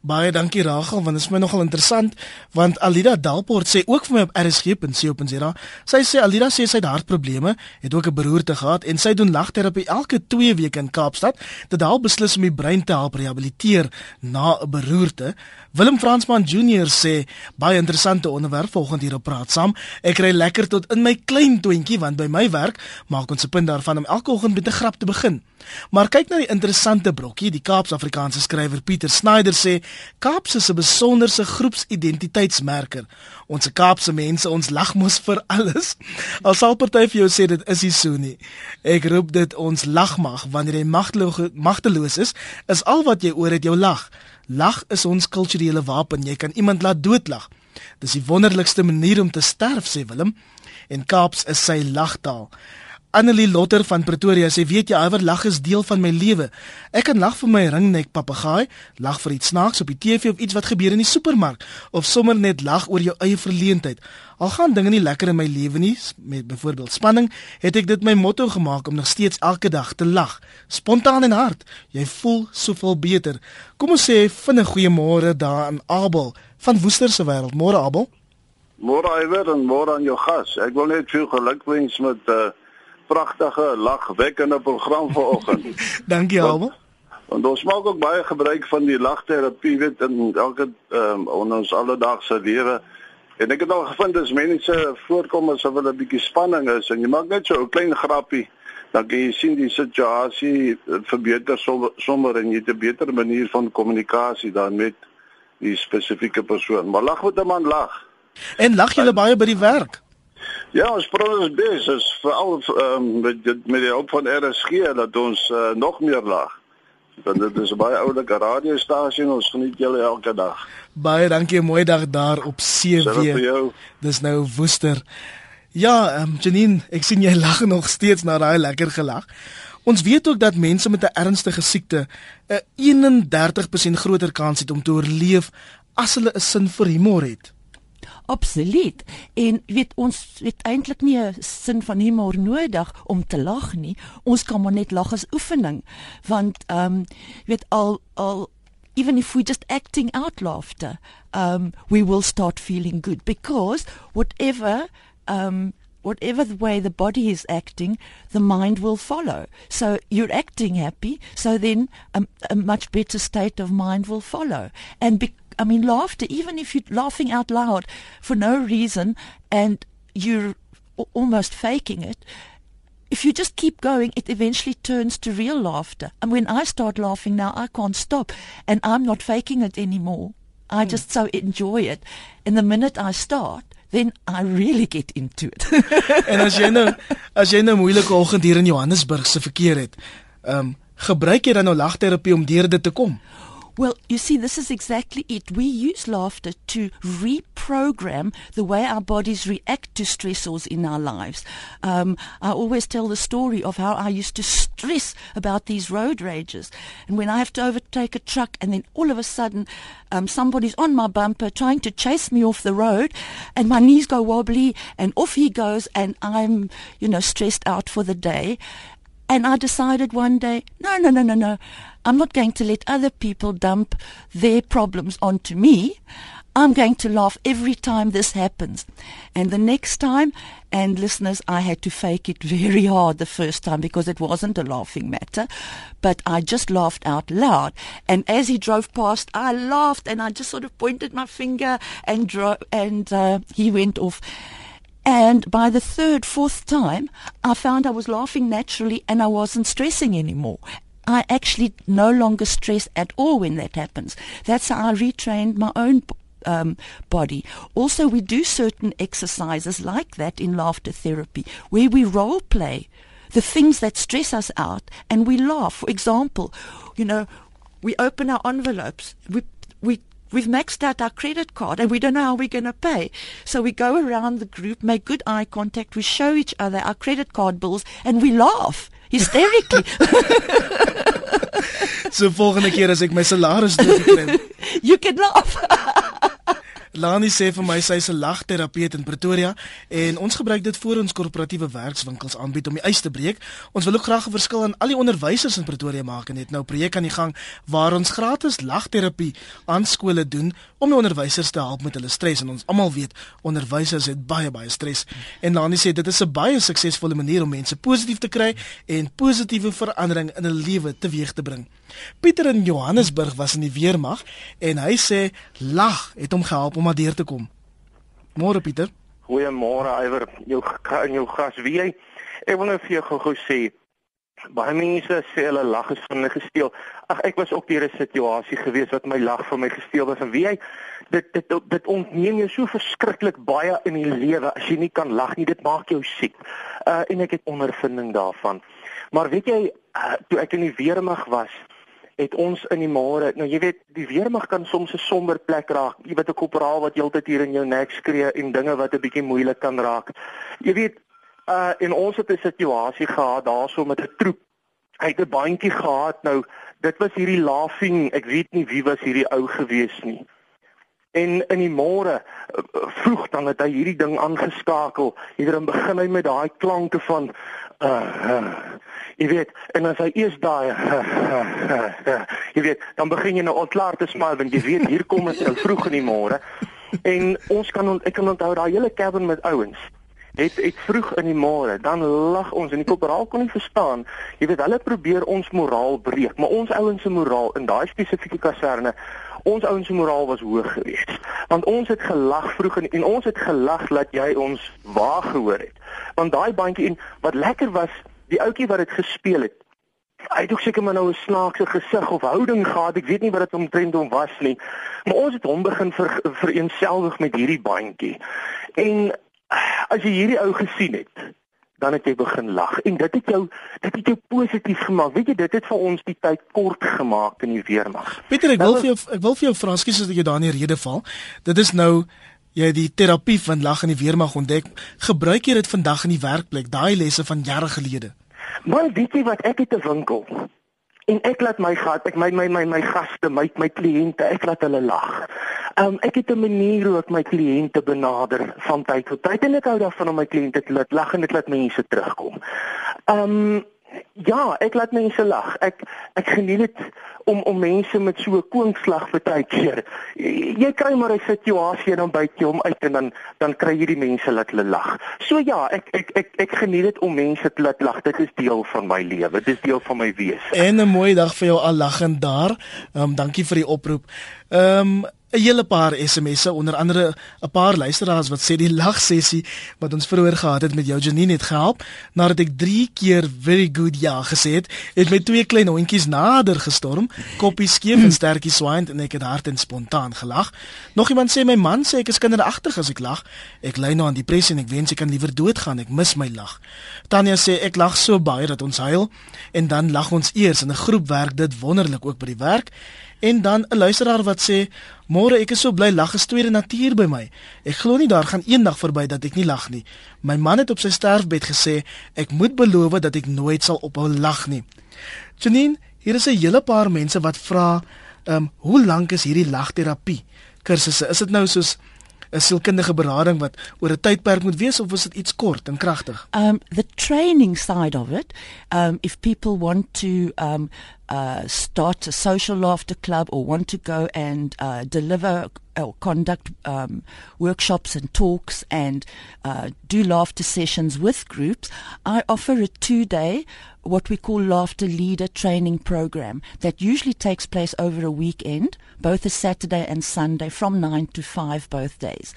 [SPEAKER 1] Baie dankie Rachel want dit is my nogal interessant want Alida Dalport sê ook vir my op rsg.co.za sy sê Alida sê sy het hartprobleme het ook 'n beroerte gehad en sy doen lagterapie elke 2 weke in Kaapstad dit daal beslis om die brein te help rehabiliteer na 'n beroerte Willem Fransman Junior sê baie interessante onderwerp volgende hier op praat saam ek ry lekker tot in my klein toontjie want by my werk maak ons 'n punt daarvan om elke oggend met 'n grap te begin maar kyk na die interessante brokkie die Kaapse-Afrikaanse skrywer Pieter Snyder sê Kaapse is 'n besonderse groepsidentiteitsmerker. Ons Kaapse mense, ons lag mos vir alles. [laughs] Al sal party vir jou sê dit is nie so nie. Ek roep dit ons lag mag wanneer jy magteloos is, is al wat jy oor het jou lag. Lag is ons kulturele wapen. Jy kan iemand laat doodlag. Dis die wonderlikste manier om te sterf, sê Willem. En Kaaps is sy lagtaal. Annelie Lotter van Pretoria sê weet jy alwer lag is deel van my lewe. Ek kan lag vir my ringnek papegaai, lag vir iets snaaks op die TV of iets wat gebeur in die supermark of sommer net lag oor jou eie verleentheid. Al gaan dinge nie lekker in my lewe nie, met byvoorbeeld spanning, het ek dit my motto gemaak om nog steeds elke dag te lag, spontaan en hard. Jy voel soveel beter. Kom ons sê vinnig goeiemôre daar aan Abel van Woester se wêreld. Môre Abel.
[SPEAKER 11] Môre Iwer en môre aan jou gas. Ek wil net veel geluk wens met uh pragtige lagwekkende program vanoggend. [laughs]
[SPEAKER 1] Dankie almal.
[SPEAKER 11] Want ons maak ook baie gebruik van die lagterapie weet in elke ehm um, in ons alledaagse lewe. En ek het al gevind as mense voorkom as hulle 'n bietjie spanning is en jy maak net so 'n klein grappie dan kan jy sien die situasie verbeter sommer en jy het 'n beter manier van kommunikasie dan met die spesifieke persoon. Maar lag met 'n man lag.
[SPEAKER 1] En lag jy baie by die werk?
[SPEAKER 11] Ja, ons probeer ons bes is veral um, met met die hulp van RSG dat ons uh, nog meer lag. Want dit is 'n baie oulike radiostasie en ons geniet julle elke dag.
[SPEAKER 1] Baie dankie, mooi dag daar op CW. Dis nou Woester. Ja, um, Janine, ek sien jy lag nog steeds na daai lekker gelag. Ons weet ook dat mense met 'n ernstige siekte 'n 31% groter kans het om te oorleef as hulle 'n sin vir humor het
[SPEAKER 2] absoluut. En weet ons het eintlik nie 'n sin van humor nodig om te lag nie. Ons kan maar net lag as oefening. Want ehm um, weet al al even if we just acting out laughter, um we will start feeling good because whatever um whatever the way the body is acting, the mind will follow. So you're acting happy, so then a, a much better state of mind will follow. And because I mean, laughter, even if you're laughing out loud for no reason and you're almost faking it, if you just keep going, it eventually turns to real laughter. And when I start laughing now, I can't stop. And I'm not faking it anymore. I hmm. just so enjoy it. And the minute I start, then I really get into it. [laughs]
[SPEAKER 1] en as jy nou as jy nou moeilike oggend hier in Johannesburg se verkeer het, ehm um, gebruik jy dan nou lagterapie om deur dit te kom?
[SPEAKER 2] Well, you see, this is exactly it. We use laughter to reprogram the way our bodies react to stressors in our lives. Um, I always tell the story of how I used to stress about these road rages. And when I have to overtake a truck and then all of a sudden um, somebody's on my bumper trying to chase me off the road and my knees go wobbly and off he goes and I'm, you know, stressed out for the day. And I decided one day, no, no, no, no, no. I'm not going to let other people dump their problems onto me. I'm going to laugh every time this happens. And the next time, and listeners, I had to fake it very hard the first time because it wasn't a laughing matter, but I just laughed out loud. And as he drove past, I laughed and I just sort of pointed my finger and dro- and uh, he went off. And by the third, fourth time, I found I was laughing naturally and I wasn't stressing anymore. I actually no longer stress at all when that happens. That's how I retrained my own um, body. Also, we do certain exercises like that in laughter therapy where we role play the things that stress us out and we laugh. For example, you know, we open our envelopes, we, we We've maxed out our credit card and we don't know how we're going to pay. So we go around the group, make good eye contact, we show each other our credit card bills and we laugh hysterically. [laughs]
[SPEAKER 1] so volgende keer as ek my salaris terugkry. [laughs]
[SPEAKER 2] you can laugh.
[SPEAKER 1] Lani sê vir my sy is 'n lagterapeut in Pretoria en ons gebruik dit vir ons korporatiewe werkswinkels aanbied om die ys te breek. Ons wil ook graag 'n verskil aan al die onderwysers in Pretoria maak en het nou 'n projek aan die gang waar ons gratis lagterapie aan skole doen om die onderwysers te help met hulle stres en ons almal weet onderwysers het baie baie stres. En Lani sê dit is 'n baie suksesvolle manier om mense positief te kry en positiewe verandering in hulle lewe teweeg te bring. Pieter in Johannesburg was in die weermag en hy sê lag het hom gehelp om daardeur te kom. Môre Pieter.
[SPEAKER 12] Goeiemôre Iwer. Jou in jou gas wie jy ek wil net vir jou gou-gou sê baie mense sê hulle lag is van hulle gesteel. Ag ek was ook deur 'n situasie gewees wat my lag van my gesteel was en wie jy dit dit dit ontneem jou so verskriklik baie in die lewe as jy nie kan lag nie. Dit maak jou siek. Uh en ek het ondervinding daarvan. Maar weet jy uh, toe ek in die weermag was het ons in die môre nou jy weet die weermag kan soms 'n somber plek raak. Jy weet 'n korporaal wat heeltyd hier in jou nek skree en dinge wat 'n bietjie moeilik kan raak. Jy weet uh in ons het 'n situasie gehad daarso met 'n troep. Hy het 'n bandjie gehad. Nou dit was hierdie laughing. Ek weet nie wie was hierdie ou gewees nie. En in die môre uh, vroeg dan het hy hierdie ding aangeskakel. Hier begin hy met daai klanke van uh, uh jy weet en as hy eers daai jy weet dan begin jy nou ontklaar te smaal want jy weet hier kom dit nou vroeg in die môre. En ons kan ek kan onthou daai hele cabin met ouens het het vroeg in die môre dan lag ons en die korporaal kon nie verstaan. Jy weet hulle probeer ons moraal breek maar ons ouens se moraal in daai spesifieke kaserne ons ouens se moraal was hoog geweest want ons het gelag vroeg en, en ons het gelag dat jy ons waar gehoor het want daai bandjie en wat lekker was die ouetjie wat dit gespeel het. Hy het ook seker maar nou 'n snaakse gesig of houding gehad. Ek weet nie wat dit omtrent hom was nie. Maar ons het hom begin ver, vereenselwig met hierdie bandjie. En as jy hierdie ou gesien het, dan het jy begin lag en dit het jou dit het jou positief gemaak. Weet jy, dit het vir ons die tyd kort gemaak in die weermag.
[SPEAKER 1] Pieter, ek wil vir jou ek wil vir jou vra skus as ek jou daar in die rede val. Dit is nou jy die terapie van lag in die weermag ontdek, gebruik jy dit vandag in die werkplek, daai lesse van jare gelede?
[SPEAKER 12] Maar weet jy wat ek het 'n winkel en ek laat my gat, ek my my my my gaste, my my kliënte, ek laat hulle lag. Um ek het 'n manier hoe ek my kliënte benader van tyd tot tyd en ek hou daarvan om my kliënte te laat lag en dit laat mense terugkom. Um Ja, ek laat mense lag. Ek ek geniet dit om om mense met so 'n koonslag baie keer. Jy kry maar 'n situasie en dan byt jy hom uit en dan dan kry jy die mense laat hulle lag. So ja, ek ek ek ek geniet dit om mense te laat lag. Dit is deel van my lewe. Dit is deel van my wese.
[SPEAKER 1] En 'n mooi dag vir jou al lagend daar. Ehm um, dankie vir die oproep. Ehm um, 'n hele paar SMS'e onder andere 'n paar luisteraars wat sê die lagsessie wat ons vroeër gehad het met jou Janine het gehelp nadat ek 3 keer very good ja gesê het het my twee klein hondjies nader gestorm koppie skeef en stertjie swaaiend en ek het hard en spontaan gelag. Nog iemand sê my man sê ek is kinderagtig as ek lag. Ek ly nou aan depressie en ek wens ek kan liewer doodgaan. Ek mis my lag. Tanya sê ek lag so baie dat ons huil en dan lag ons eers in 'n groep werk. Dit wonderlik ook by die werk En dan 'n luisteraar wat sê: "Môre, ek is so bly lag is tweede natuur by my. Ek glo nie daar gaan eendag verby dat ek nie lag nie. My man het op sy sterfbed gesê ek moet beloof dat ek nooit sal ophou lag nie." Janine, hier is 'n hele paar mense wat vra, "Ehm, um, hoe lank is hierdie lagterapie kursusse? Is dit nou soos 'n sielkundige berading wat oor 'n tydperk moet wees of is dit iets kort en kragtig?
[SPEAKER 2] Um the training side of it, um if people want to um uh start a social laughter club or want to go and uh deliver or conduct um, workshops and talks and uh, do laughter sessions with groups, I offer a two day, what we call laughter leader training program that usually takes place over a weekend, both a Saturday and Sunday from 9 to 5 both days.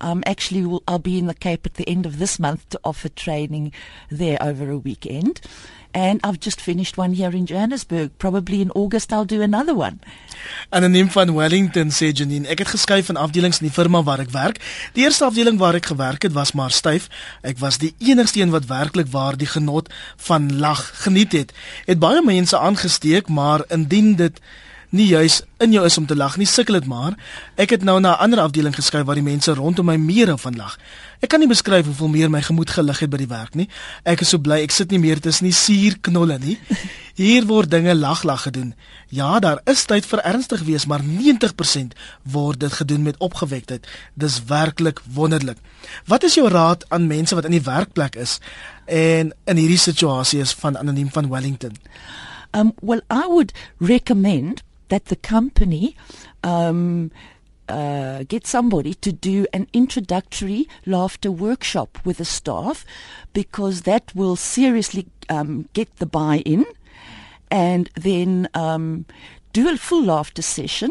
[SPEAKER 2] Um, actually, we'll, I'll be in the Cape at the end of this month to offer training there over a weekend. And I've just finished one here in Johannesburg. Probably in August I'll do another one.
[SPEAKER 1] Anoniem van Wellington sê Janine, ek het geskuif van afdelings in die firma waar ek werk. Die eerste afdeling waar ek gewerk het was maar styf. Ek was die enigste een wat werklik waar die genot van lag geniet het. Het baie mense aangesteek, maar indien dit nie juis in jou is om te lag nie, sukkel dit maar. Ek het nou na 'n ander afdeling geskuif waar die mense rondom my meer van lag. Ek kan nie beskryf hoeveel meer my gemoed gelig het by die werk nie. Ek is so bly ek sit nie meer tussen die suurknolle nie. [laughs] Hier word dinge lag-lag gedoen. Ja, daar is tyd vir ernstig wees, maar 90% word dit gedoen met opgewektheid. Dis werklik wonderlik. Wat is jou raad aan mense wat in die werkplek is en in hierdie situasie is van anoniem van Wellington?
[SPEAKER 2] Um well I would recommend that the company um, uh, get somebody to do an introductory laughter workshop with the staff because that will seriously um, get the buy-in and then um, do a full laughter session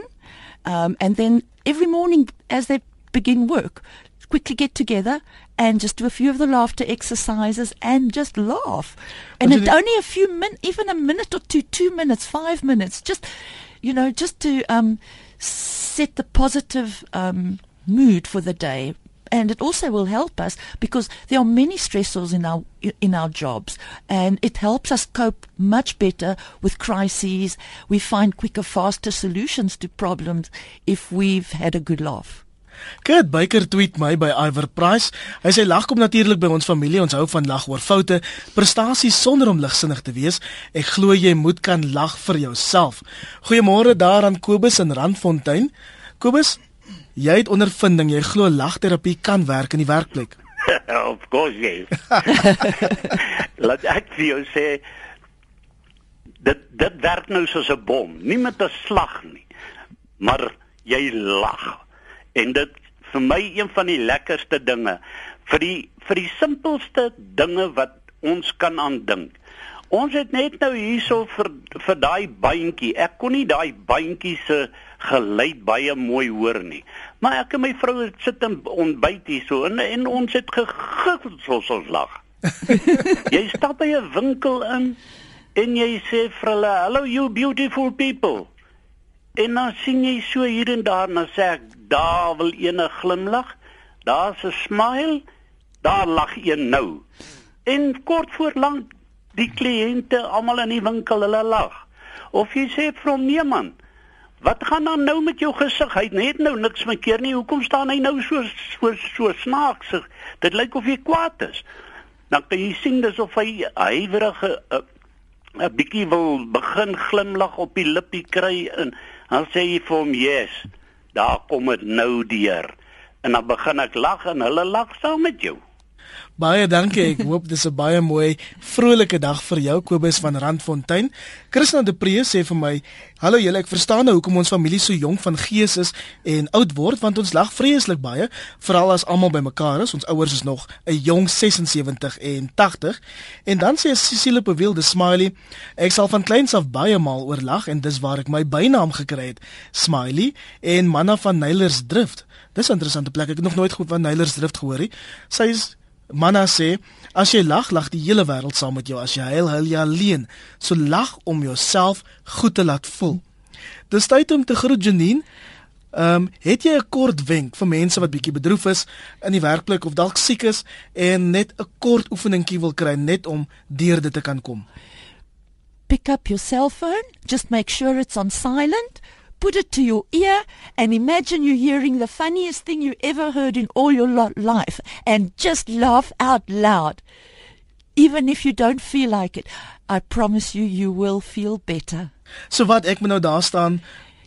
[SPEAKER 2] um, and then every morning as they begin work quickly get together and just do a few of the laughter exercises and just laugh. And it only a few minutes, even a minute or two, two minutes, five minutes, just you know, just to um, set the positive um, mood for the day. And it also will help us because there are many stressors in our in our jobs, and it helps us cope much better with crises. We find quicker, faster solutions to problems if we've had a good laugh.
[SPEAKER 1] Kurt Baker tweet my by Iver Price. Hy sê lag kom natuurlik by ons familie. Ons hou van lag oor foute, prestasies sonder om ligsinnig te wees. Ek glo jy moet kan lag vir jouself. Goeiemôre daar aan Kobus in Randfontein. Kobus, jy het ondervinding. Jy glo lagterapie kan werk in die werkplek. [laughs]
[SPEAKER 13] of course jy. [laughs] Laat ek vir jou sê dit dit werk nou soos 'n bom, nie met 'n slag nie. Maar jy lag en dit vir my een van die lekkerste dinge vir die vir die simpelste dinge wat ons kan aandink. Ons het net nou hierso vir vir daai bandjie. Ek kon nie daai bandjie se geluid baie mooi hoor nie. Maar ek en my vrou het sit en ontbyt hierso en, en ons het gegil soos ons lag. [laughs] jy stap by 'n winkel in en jy sê vir hulle, "Hello you beautiful people." En dan sien jy so hier en daar en dan sê ek, daar wil ene glimlag, daar's 'n smile, daar lag een nou. En kort voor lank die kliënte almal in die winkel hulle lag. Of jy sê hom nee man, wat gaan dan nou met jou gesig? Hy het nou niks verkeer nie. Hoekom staan hy nou so so so snaaks? Dit lyk of hy kwaad is. Dan kan jy sien dis of hy huiwerige 'n 'n bietjie wil begin glimlag op die lippie kry en dan sê jy vir hom yes daar kom dit nou deur. En dan begin ek lag en hulle lag saam met jou
[SPEAKER 1] Baie dankie. Ek hoop dis 'n baie mooi vrolike dag vir jou Kobus van Randfontein. Christina de Pre sê vir my: "Hallo julle, ek verstaan nou hoekom ons familie so jonk van gees is en oud word want ons lag vreeslik baie, veral as almal bymekaar is. Ons ouers is nog 'n jong 76 en 80." En dan sê Cecile Bewilde Smiley: "Ek sal van kleins af baie maal oor lag en dis waar ek my bynaam gekry het, Smiley en manna van Nylers Drift." Dis 'n interessante plek. Ek het nog nooit goed van Nylers Drift gehoor nie. Sy is Manna sê as jy lag, lag die hele wêreld saam met jou. As jy huil, huil jy alleen. So lag om jouself goed te laat voel. Dis tyd om te groet Janine. Ehm, um, het jy 'n kort wenk vir mense wat bietjie bedroef is in die werkplek of dalk siek is en net 'n kort oefeningkie wil kry net om deur dit te kan kom?
[SPEAKER 2] Pick up your cell phone, just make sure it's on silent put it to your ear and imagine you hearing the funniest thing you ever heard in all your lo- life and just laugh out loud. Even if you don't feel like it, I promise you, you will feel better.
[SPEAKER 1] So wat ek moet nou daar staan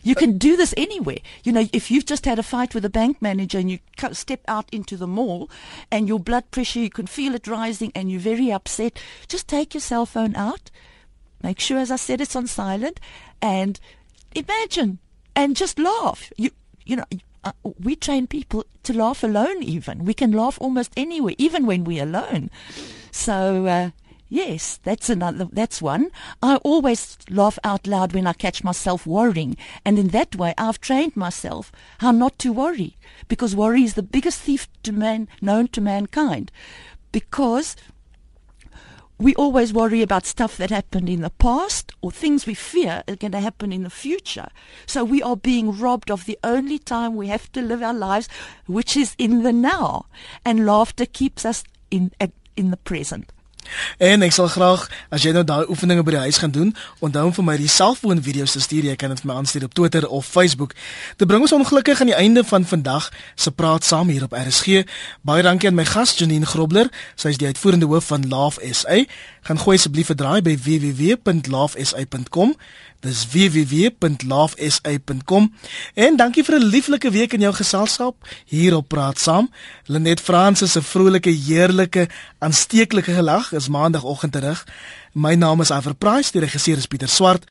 [SPEAKER 2] You can do this anywhere. You know, if you've just had a fight with a bank manager and you step out into the mall and your blood pressure, you can feel it rising and you're very upset, just take your cell phone out. Make sure, as I said, it's on silent and imagine and just laugh. You you know. Uh, we train people to laugh alone even we can laugh almost anywhere even when we're alone so uh, yes that's another that's one i always laugh out loud when i catch myself worrying and in that way i've trained myself how not to worry because worry is the biggest thief to man known to mankind because we always worry about stuff that happened in the past or things we fear are going to happen in the future. So we are being robbed of the only time we have to live our lives, which is in the now. And laughter keeps us in, in the present.
[SPEAKER 1] En ek sal graag as jy nou daai oefeninge by die huis gaan doen, onthou om vir my die selfoon video's te stuur. Jy kan dit vir my aanstuur op Twitter of Facebook. Dit bring ons ongelukkig aan die einde van vandag se praat saam hier op RSG. Baie dankie aan my gas Janine Grobler. Sy is die uitvoerende hoof van Laugh SA. Gaan gooi asseblief 'n draai by www.laughsa.com. Dis www.laughsa.com. En dankie vir 'n lieflike week in jou geselskap hier op Praat Saam. Lenet Fransis se vrolike, heerlike, aansteeklike gelag is maandagooggend terug. My naam is Iver Price, die regisseur is Pieter Swart.